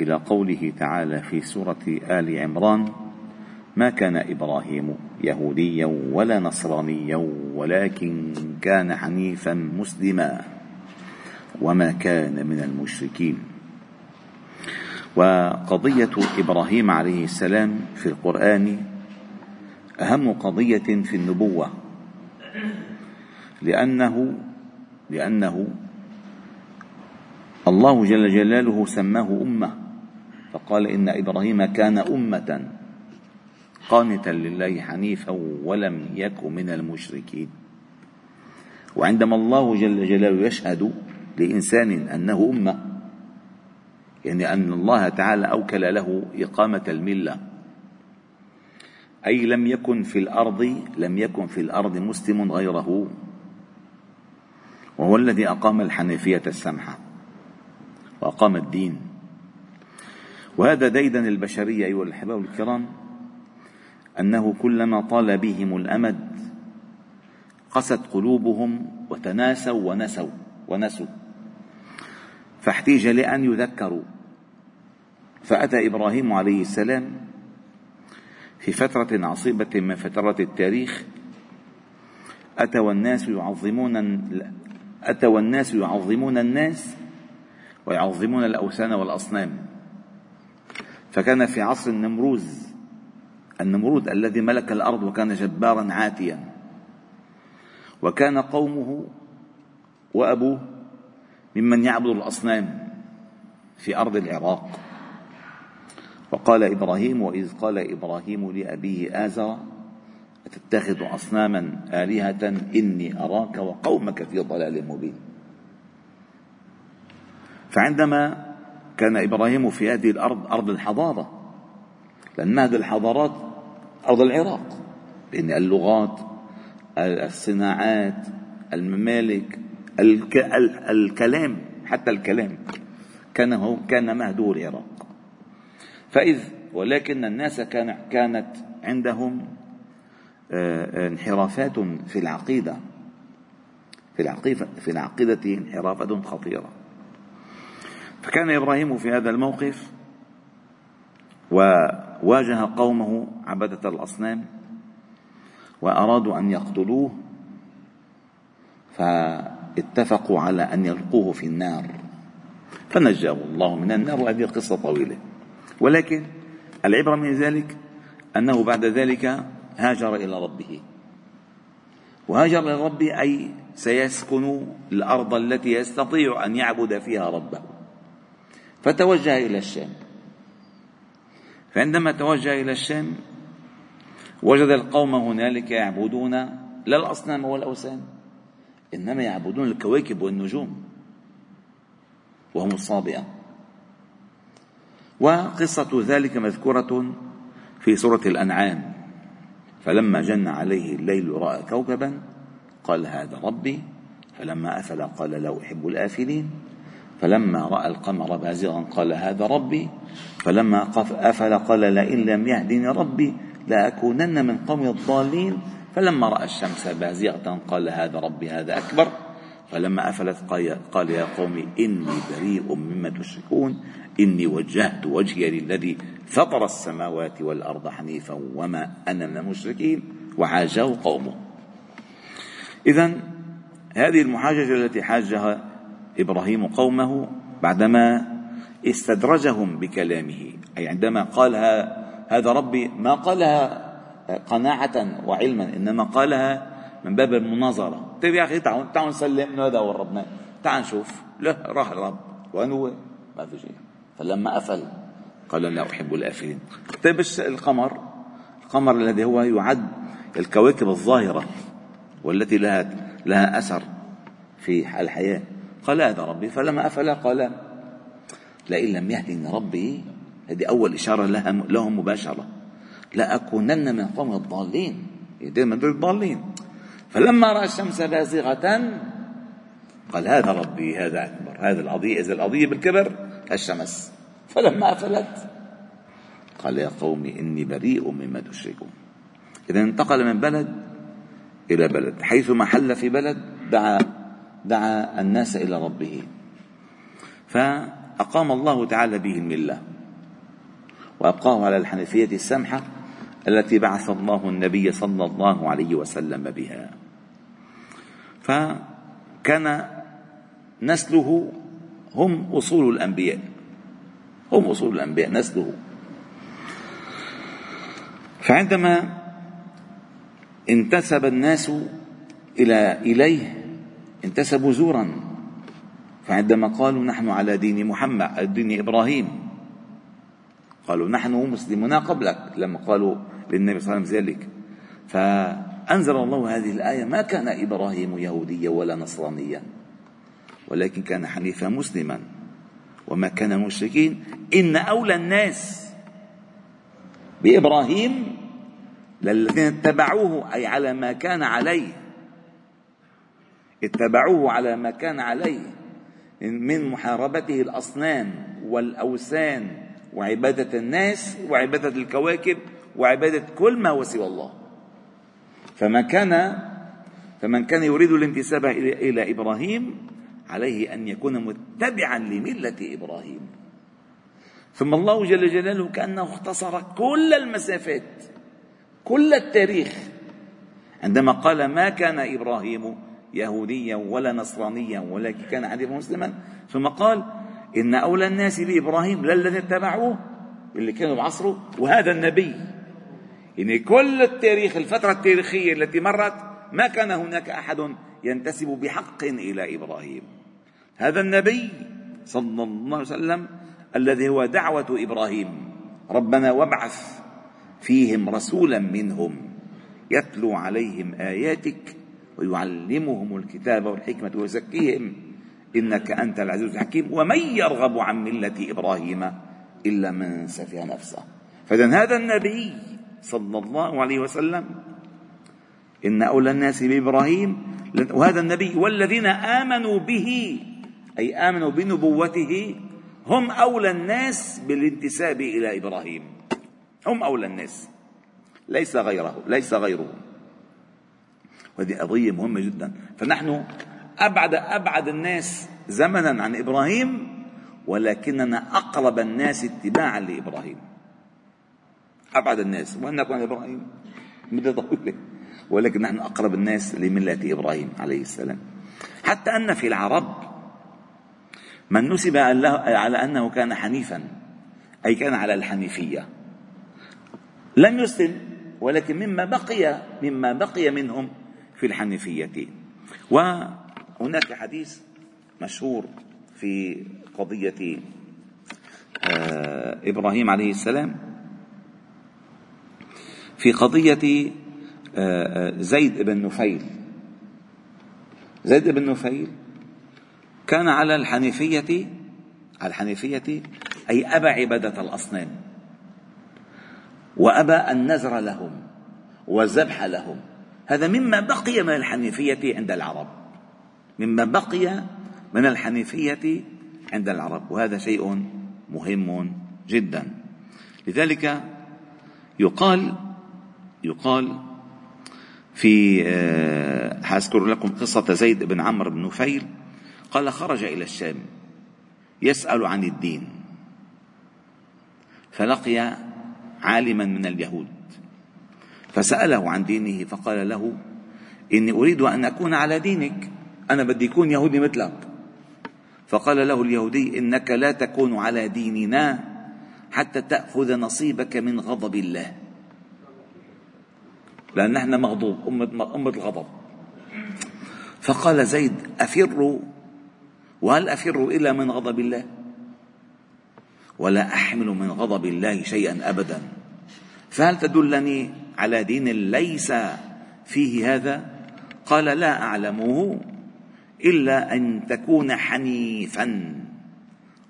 إلى قوله تعالى في سورة آل عمران ما كان إبراهيم يهوديا ولا نصرانيا ولكن كان حنيفا مسلما وما كان من المشركين وقضية إبراهيم عليه السلام في القرآن أهم قضية في النبوة لأنه لأنه الله جل جلاله سماه أمة. فقال إن إبراهيم كان أمة قانتا لله حنيفا ولم يك من المشركين. وعندما الله جل جلاله يشهد لإنسان أنه أمة يعني أن الله تعالى أوكل له إقامة الملة. أي لم يكن في الأرض لم يكن في الأرض مسلم غيره. وهو الذي أقام الحنيفية السمحة وأقام الدين. وهذا ديدن البشرية أيها الأحباب الكرام أنه كلما طال بهم الأمد قست قلوبهم وتناسوا ونسوا ونسوا. فاحتيج لأن يذكروا. فأتى إبراهيم عليه السلام في فترة عصيبة من فترات التاريخ أتى والناس يعظمون أتى والناس يعظمون الناس ويعظمون الأوثان والأصنام. فكان في عصر النمروز. النمرود الذي ملك الأرض وكان جبارا عاتيا. وكان قومه وأبوه ممن يعبد الأصنام في أرض العراق. وقال إبراهيم وإذ قال إبراهيم لأبيه آزر أتتخذ أصناما آلهة إني أراك وقومك في ضلال مبين. فعندما كان إبراهيم في هذه الأرض أرض الحضارة. لأن هذه الحضارات؟ أرض العراق. لأن اللغات الصناعات الممالك الكلام حتى الكلام كان هو كان مهدو العراق. فإذ ولكن الناس كان كانت عندهم آه، انحرافات في العقيدة. في العقيدة في العقيدة انحرافات خطيرة. فكان إبراهيم في هذا الموقف وواجه قومه عبدة الأصنام وأرادوا أن يقتلوه فاتفقوا على أن يلقوه في النار. فنجاه الله من النار وهذه قصة طويلة. ولكن العبرة من ذلك أنه بعد ذلك هاجر إلى ربه. وهاجر إلى ربه أي سيسكن الأرض التي يستطيع أن يعبد فيها ربه. فتوجه إلى الشام. فعندما توجه إلى الشام وجد القوم هنالك يعبدون لا الأصنام والأوثان إنما يعبدون الكواكب والنجوم وهم الصابئة. وقصة ذلك مذكورة في سورة الأنعام. فلما جن عليه الليل رأى كوكبا قال هذا ربي فلما أفل قال لا أحب الآفلين. فلما رأى القمر بازغا قال هذا ربي فلما أفل قال لئن لم يهدني ربي لأكونن من قوم الضالين. فلما رأى الشمس بازغة قال هذا ربي هذا أكبر. فلما أفلت قال يا قوم إني بريء مما تشركون إني وجهت وجهي للذي فطر السماوات والأرض حنيفا وما أنا من المشركين وحاجه قومه. إذا هذه المحاججة التي حاجها إبراهيم قومه بعدما استدرجهم بكلامه. أي عندما قال هذا ربي ما قالها قناعة وعلما إنما قالها من باب المناظرة. طيب يا أخي تعالوا تعالوا نسلم هذا هو ربنا تعال نشوف. لا راح الرب. وين هو؟ ما في شيء. فلما أفل قال لا أحب الآفلين. طيب القمر؟ القمر الذي هو يعد الكواكب الظاهرة والتي لها لها أثر في الحياة. قال هذا ربي فلما أفل قال لئن لم يهدني ربي هذه أول إشارة لها لهم مباشرة. لأكونن من قوم الضالين. دائما دول الضالين. فلما رأى الشمس بازغة قال هذا ربي هذا أكبر هذا القضية إذا القضية بالكبر الشمس. فلما أفلت قال يا قوم إني بريء مما تشركون. إذا انتقل من بلد إلى بلد حيثما حل في بلد دعا دعا الناس إلى ربه. فأقام الله تعالى به الملة. وأبقاه على الحنفية السمحة التي بعث الله النبي صلى الله عليه وسلم بها. فكان نسله هم أصول الأنبياء. هم أصول الأنبياء نسله. فعندما انتسب الناس إلى إليه انتسبوا زورا. فعندما قالوا نحن على دين محمد دين إبراهيم قالوا نحن مسلمون قبلك لما قالوا للنبي صلى الله عليه وسلم ذلك. فأنزل الله هذه الآية ما كان إبراهيم يهوديا ولا نصرانيا ولكن كان حنيفا مسلما. وما كان مشركين إن أولى الناس بإبراهيم للذين اتبعوه أي على ما كان عليه. اتبعوه على ما كان عليه من محاربته الأصنام والأوثان وعبادة الناس وعبادة الكواكب وعبادة كل ما هو سوى الله. فما كان فمن كان يريد الانتساب إلى إبراهيم عليه أن يكون متبعا لملة إبراهيم. ثم الله جل جلاله كأنه اختصر كل المسافات كل التاريخ. عندما قال ما كان إبراهيم يهوديا ولا نصرانيا ولكن كان حنيفا مسلما. ثم قال إن أولى الناس بإبراهيم للذين اتبعوه اللي كانوا بعصره وهذا النبي. يعني كل التاريخ الفترة التاريخية التي مرت ما كان هناك أحد ينتسب بحق إلى إبراهيم. هذا النبي صلى الله عليه وسلم الذي هو دعوة إبراهيم. ربنا وابعث فيهم رسولا منهم يتلو عليهم آياتك ويعلمهم الكتاب والحكمة ويزكيهم. إنك أنت العزيز الحكيم. ومن يرغب عن ملة إبراهيم إلا من سفه نفسه. فإذا هذا النبي صلى الله عليه وسلم إن أولى الناس بإبراهيم. وهذا النبي والذين آمنوا به أي آمنوا بنبوته هم أولى الناس بالانتساب إلى إبراهيم. هم أولى الناس. ليس غيره ليس غيره وهذه قضية مهمة جدا. فنحن أبعد أبعد الناس زمنا عن إبراهيم ولكننا أقرب الناس اتباعا لإبراهيم. أبعد الناس. وأن نكون إبراهيم؟ مدة طويلة. ولكن نحن أقرب الناس لملة إبراهيم عليه السلام. حتى أن في العرب من نسب على أنه كان حنيفا أي كان على الحنيفية. لم يسلم ولكن مما بقي مما بقي منهم في الحنيفية وهناك حديث مشهور في قضية آه، إبراهيم عليه السلام في قضية آه، آه، زيد بن نفيل. زيد بن نفيل كان على الحنيفية على الحنيفية أي أبى عبادة الأصنام وأبى النذر لهم والذبح لهم. هذا مما بقي من الحنيفية عند العرب. مما بقي من الحنيفية عند العرب. وهذا شيء مهم جدا. لذلك يقال يقال في آه، لكم قصة زيد بن عمرو بن نفيل. قال خرج إلى الشام يسأل عن الدين فلقي عالما من اليهود. فسأله عن دينه فقال له إني أريد أن أكون على دينك أنا بدي أكون يهودي مثلك. فقال له اليهودي إنك لا تكون على ديننا حتى تأخذ نصيبك من غضب الله. لأن نحن مغضوب أمة, أمة الغضب. فقال زيد أفر؟ وهل أفر إلا من غضب الله؟ ولا أحمل من غضب الله شيئا أبدا. فهل تدلني على دين ليس فيه هذا؟ قال لا أعلمه إلا أن تكون حنيفا.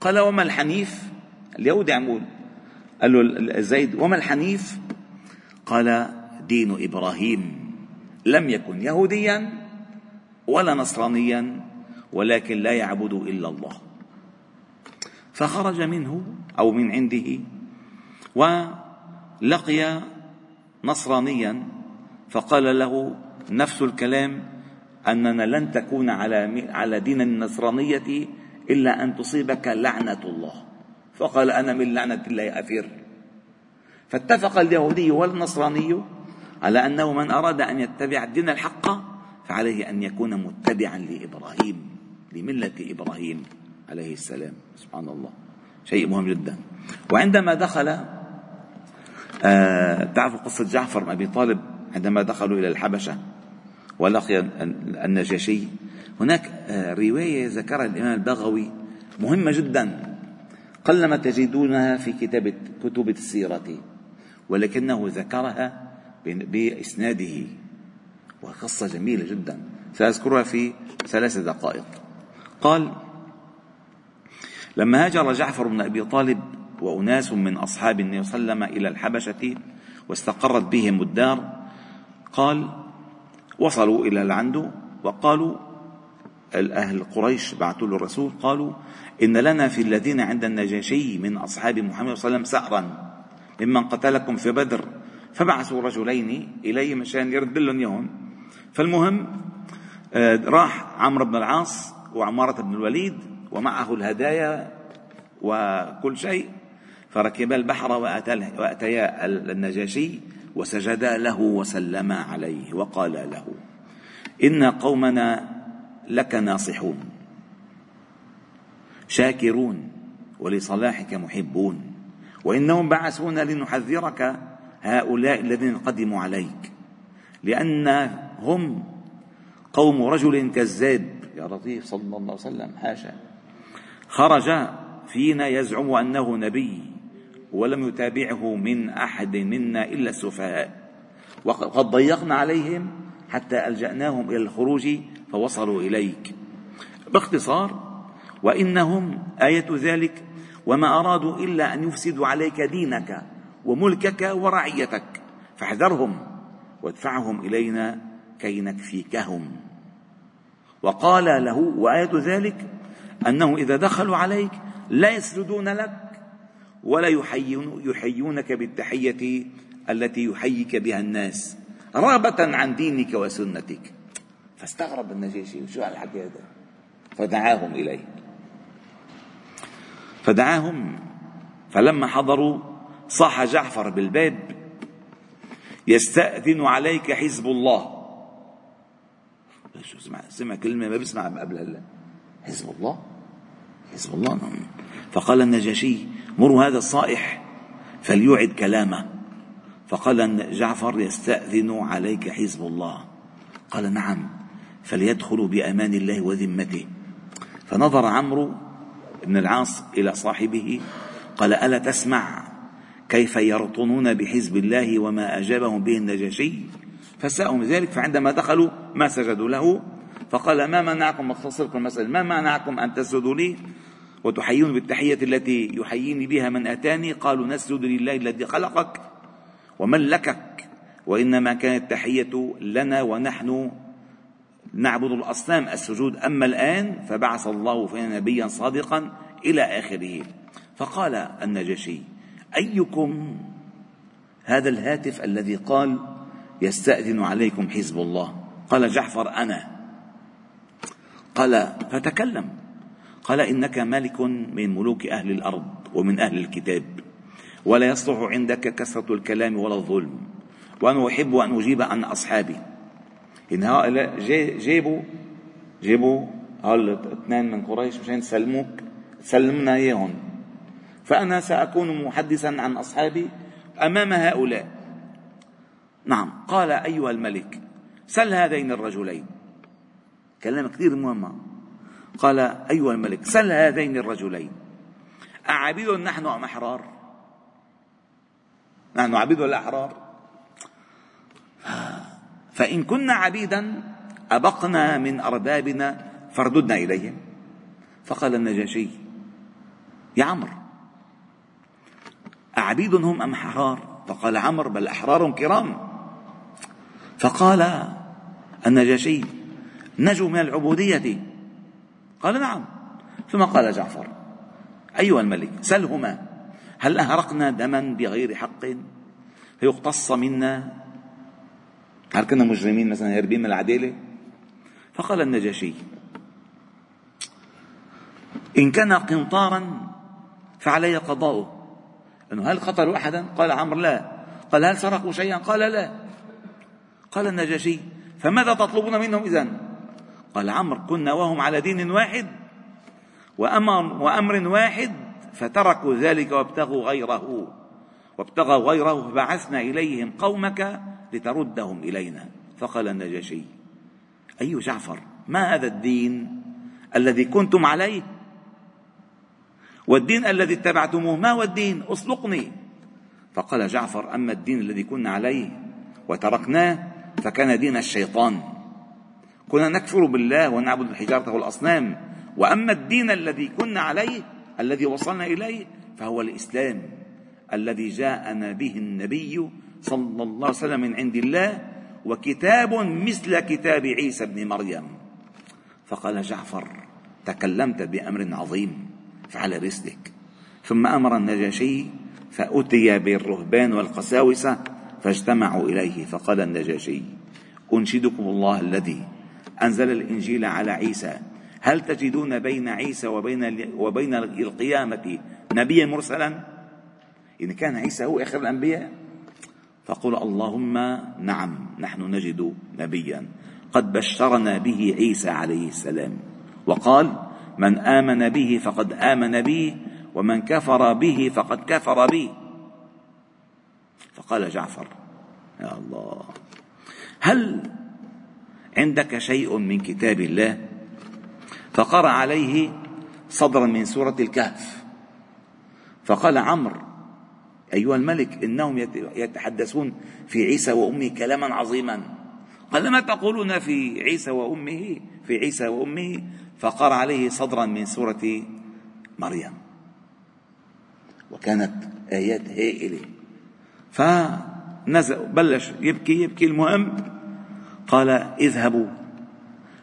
قال وما الحنيف؟ اليهود يقول قال له زيد وما الحنيف؟ قال دين إبراهيم. لم يكن يهوديا ولا نصرانيا ولكن لا يعبد إلا الله. فخرج منه أو من عنده ولقي نصرانيا فقال له نفس الكلام أننا لن تكون على على دين النصرانية إلا أن تصيبك لعنة الله. فقال أنا من لعنة الله أفر فاتفق اليهودي والنصراني على أنه من أراد أن يتبع الدين الحق فعليه أن يكون متبعا لإبراهيم لملة إبراهيم عليه السلام. سبحان الله. شيء مهم جدا. وعندما دخل آه تعرفوا قصة جعفر أبي طالب عندما دخلوا إلى الحبشة ولقي النجاشي؟ هناك آه، رواية ذكرها الإمام البغوي مهمة جدا. قلما تجدونها في كتاب كتب السيرة ولكنه ذكرها بإسناده. وقصة جميلة جدا. سأذكرها في ثلاث دقائق. قال لما هاجر جعفر بن أبي طالب وأناس من أصحاب النبي صلى الله عليه وسلم إلى الحبشة واستقرت بهم الدار قال وصلوا إلى العنده وقالوا الأهل قريش بعثوا له الرسول قالوا إن لنا في الذين عند النجاشي من أصحاب محمد صلى الله عليه وسلم سأرا ممن قتلكم في بدر فبعثوا رجلين إليه مشان يرد لهم إياهم. فالمهم آه، راح عمرو بن العاص وعمارة بن الوليد ومعه الهدايا وكل شيء. فركب البحر وأتيا النجاشي وسجدا له وسلما عليه وقال له إن قومنا لك ناصحون شاكرون ولصلاحك محبون وإنهم بعثونا لنحذرك هؤلاء الذين قدموا عليك لأن هم قوم رجل كذاب. يا لطيف صلى الله عليه وسلم حاشا. خرج فينا يزعم أنه نبي. ولم يتابعه من أحد منا إلا السفهاء. وقد ضيقنا عليهم حتى ألجأناهم إلى الخروج فوصلوا إليك. باختصار وإنهم آية ذلك وما أرادوا إلا أن يفسدوا عليك دينك وملكك ورعيتك فاحذرهم وادفعهم إلينا كي نكفيكهم. وقال له وآية ذلك أنه إذا دخلوا عليك لا يسجدون لك ولا يحيون يحيونك بالتحية التي يحييك بها الناس رغبة عن دينك وسنتك. فاستغرب النجاشي شو هالحكي هذا؟ فدعاهم إليه. فدعاهم فلما حضروا صاح جعفر بالباب يستأذن عليك حزب الله. شو سمع سمع كلمة ما بيسمع قبل هلا. حزب الله؟ حزب الله نعم. فقال النجاشي مروا هذا الصائح فليعد كلامه. فقال جعفر يستأذن عليك حزب الله. قال نعم فليدخلوا بأمان الله وذمته. فنظر عمرو بن العاص إلى صاحبه قال ألا تسمع كيف يرطنون بحزب الله وما أجابهم به النجاشي؟ فساءهم ذلك فعندما دخلوا ما سجدوا له. فقال ما منعكم؟ اختصر لكم المسألة ما منعكم أن تسجدوا لي؟ وتحيون بالتحية التي يحييني بها من أتاني قالوا نسجد لله الذي خلقك وملكك وإنما كانت التحية لنا ونحن نعبد الأصنام السجود. أما الآن فبعث الله فينا نبيا صادقا إلى آخره. فقال النجشي أيكم هذا الهاتف الذي قال يستأذن عليكم حزب الله؟ قال جعفر أنا. قال فتكلم. قال إنك ملك من ملوك أهل الأرض ومن أهل الكتاب ولا يصلح عندك كثرة الكلام ولا الظلم وأنا أحب أن أجيب عن أصحابي. إن هؤلاء جابوا جابوا هؤلاء الاثنين من قريش مشان يسلموك سلمنا إياهم. فأنا سأكون محدثا عن أصحابي أمام هؤلاء. نعم قال أيها الملك سل هذين الرجلين. كلام كثير مهم. قال أيها الملك سل هذين الرجلين. أعبيد نحن أم أحرار؟ نحن عبيد ولا أحرار فإن كنا عبيدا أبقنا من أربابنا فرددنا إليهم. فقال النجاشي يا عمرو أعبيد هم أم أحرار؟ فقال عمرو بل أحرار كرام. فقال النجاشي نجوا من العبودية. قال نعم. ثم قال جعفر أيها الملك سلهما هل أهرقنا دما بغير حق؟ فيقتص منا. هل كنا مجرمين مثلا هاربين من العدالة؟ فقال النجاشي إن كان قنطارا فعلي قضاؤه. أنه هل قتلوا أحدا؟ قال عمرو لا. قال هل سرقوا شيئا؟ قال لا. قال النجاشي فماذا تطلبون منهم إذن؟ قال عمرو كنا وهم على دين واحد وأمر, وأمر واحد فتركوا ذلك وابتغوا غيره. وابتغوا غيره فبعثنا إليهم قومك لتردهم إلينا. فقال النجاشي أي جعفر ما هذا الدين الذي كنتم عليه؟ والدين الذي اتبعتموه ما هو الدين؟ أصدقني. فقال جعفر أما الدين الذي كنا عليه وتركناه فكان دين الشيطان. كنا نكفر بالله ونعبد الحجارة والأصنام. وأما الدين الذي كنا عليه الذي وصلنا إليه فهو الإسلام الذي جاءنا به النبي صلى الله عليه وسلم من عند الله وكتاب مثل كتاب عيسى بن مريم. فقال جعفر تكلمت بأمر عظيم فعلى رسلك ثم أمر النجاشي فأتي بالرهبان والقساوسة فاجتمعوا إليه فقال النجاشي أنشدكم الله الذي أنزل الإنجيل على عيسى. هل تجدون بين عيسى وبين وبين القيامة نبيا مرسلا؟ إن كان عيسى هو آخر الأنبياء. فقل اللهم نعم نحن نجد نبيا. قد بشرنا به عيسى عليه السلام. وقال من آمن به فقد آمن بي ومن كفر به فقد كفر بي فقال جعفر يا الله هل عندك شيء من كتاب الله؟ فقرأ عليه صدرا من سورة الكهف. فقال عمرو أيها الملك إنهم يتحدثون في عيسى وأمه كلاما عظيما. قال ما تقولون في عيسى وأمه؟ في عيسى وأمه. فقرأ عليه صدرا من سورة مريم. وكانت آيات هائلة. فنزل بلش يبكي يبكي المهم قال اذهبوا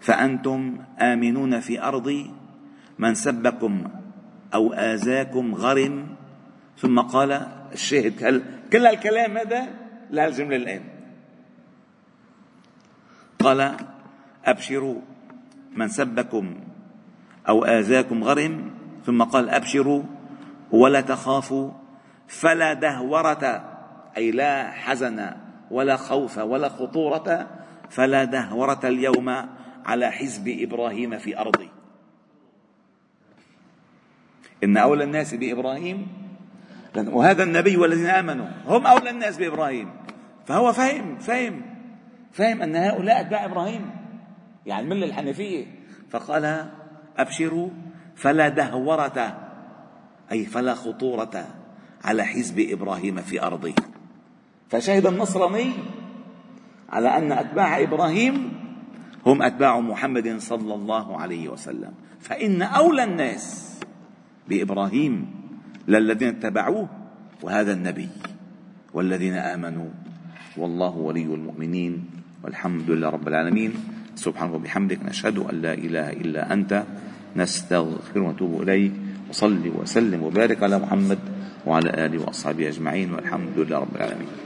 فأنتم آمنون في أرضي من سبكم أو آذاكم غرم ثم قال الشاهد هل كل الكلام هذا لهالجملة الآن قال أبشروا من سبكم أو آذاكم غرم ثم قال أبشروا ولا تخافوا فلا دهورة أي لا حزن ولا خوف ولا خطورة فلا دهورة اليوم على حزب إبراهيم في أرضي. إن أولى الناس بإبراهيم وهذا النبي والذين آمنوا هم أولى الناس بإبراهيم. فهو فهم فهم فهم أن هؤلاء أتباع إبراهيم يعني الملة الحنفية. فقال أبشروا فلا دهورة أي فلا خطورة على حزب إبراهيم في أرضه فشهد النصراني على أن أتباع إبراهيم هم أتباع محمد صلى الله عليه وسلم. فإن أولى الناس بإبراهيم للذين اتبعوه وهذا النبي والذين آمنوا. والله ولي المؤمنين والحمد لله رب العالمين. سبحانه وبحمدك نشهد أن لا إله إلا أنت. نستغفر ونتوب إليك. وصلي وسلم وبارك على محمد وعلى آله وأصحابه أجمعين. والحمد لله رب العالمين.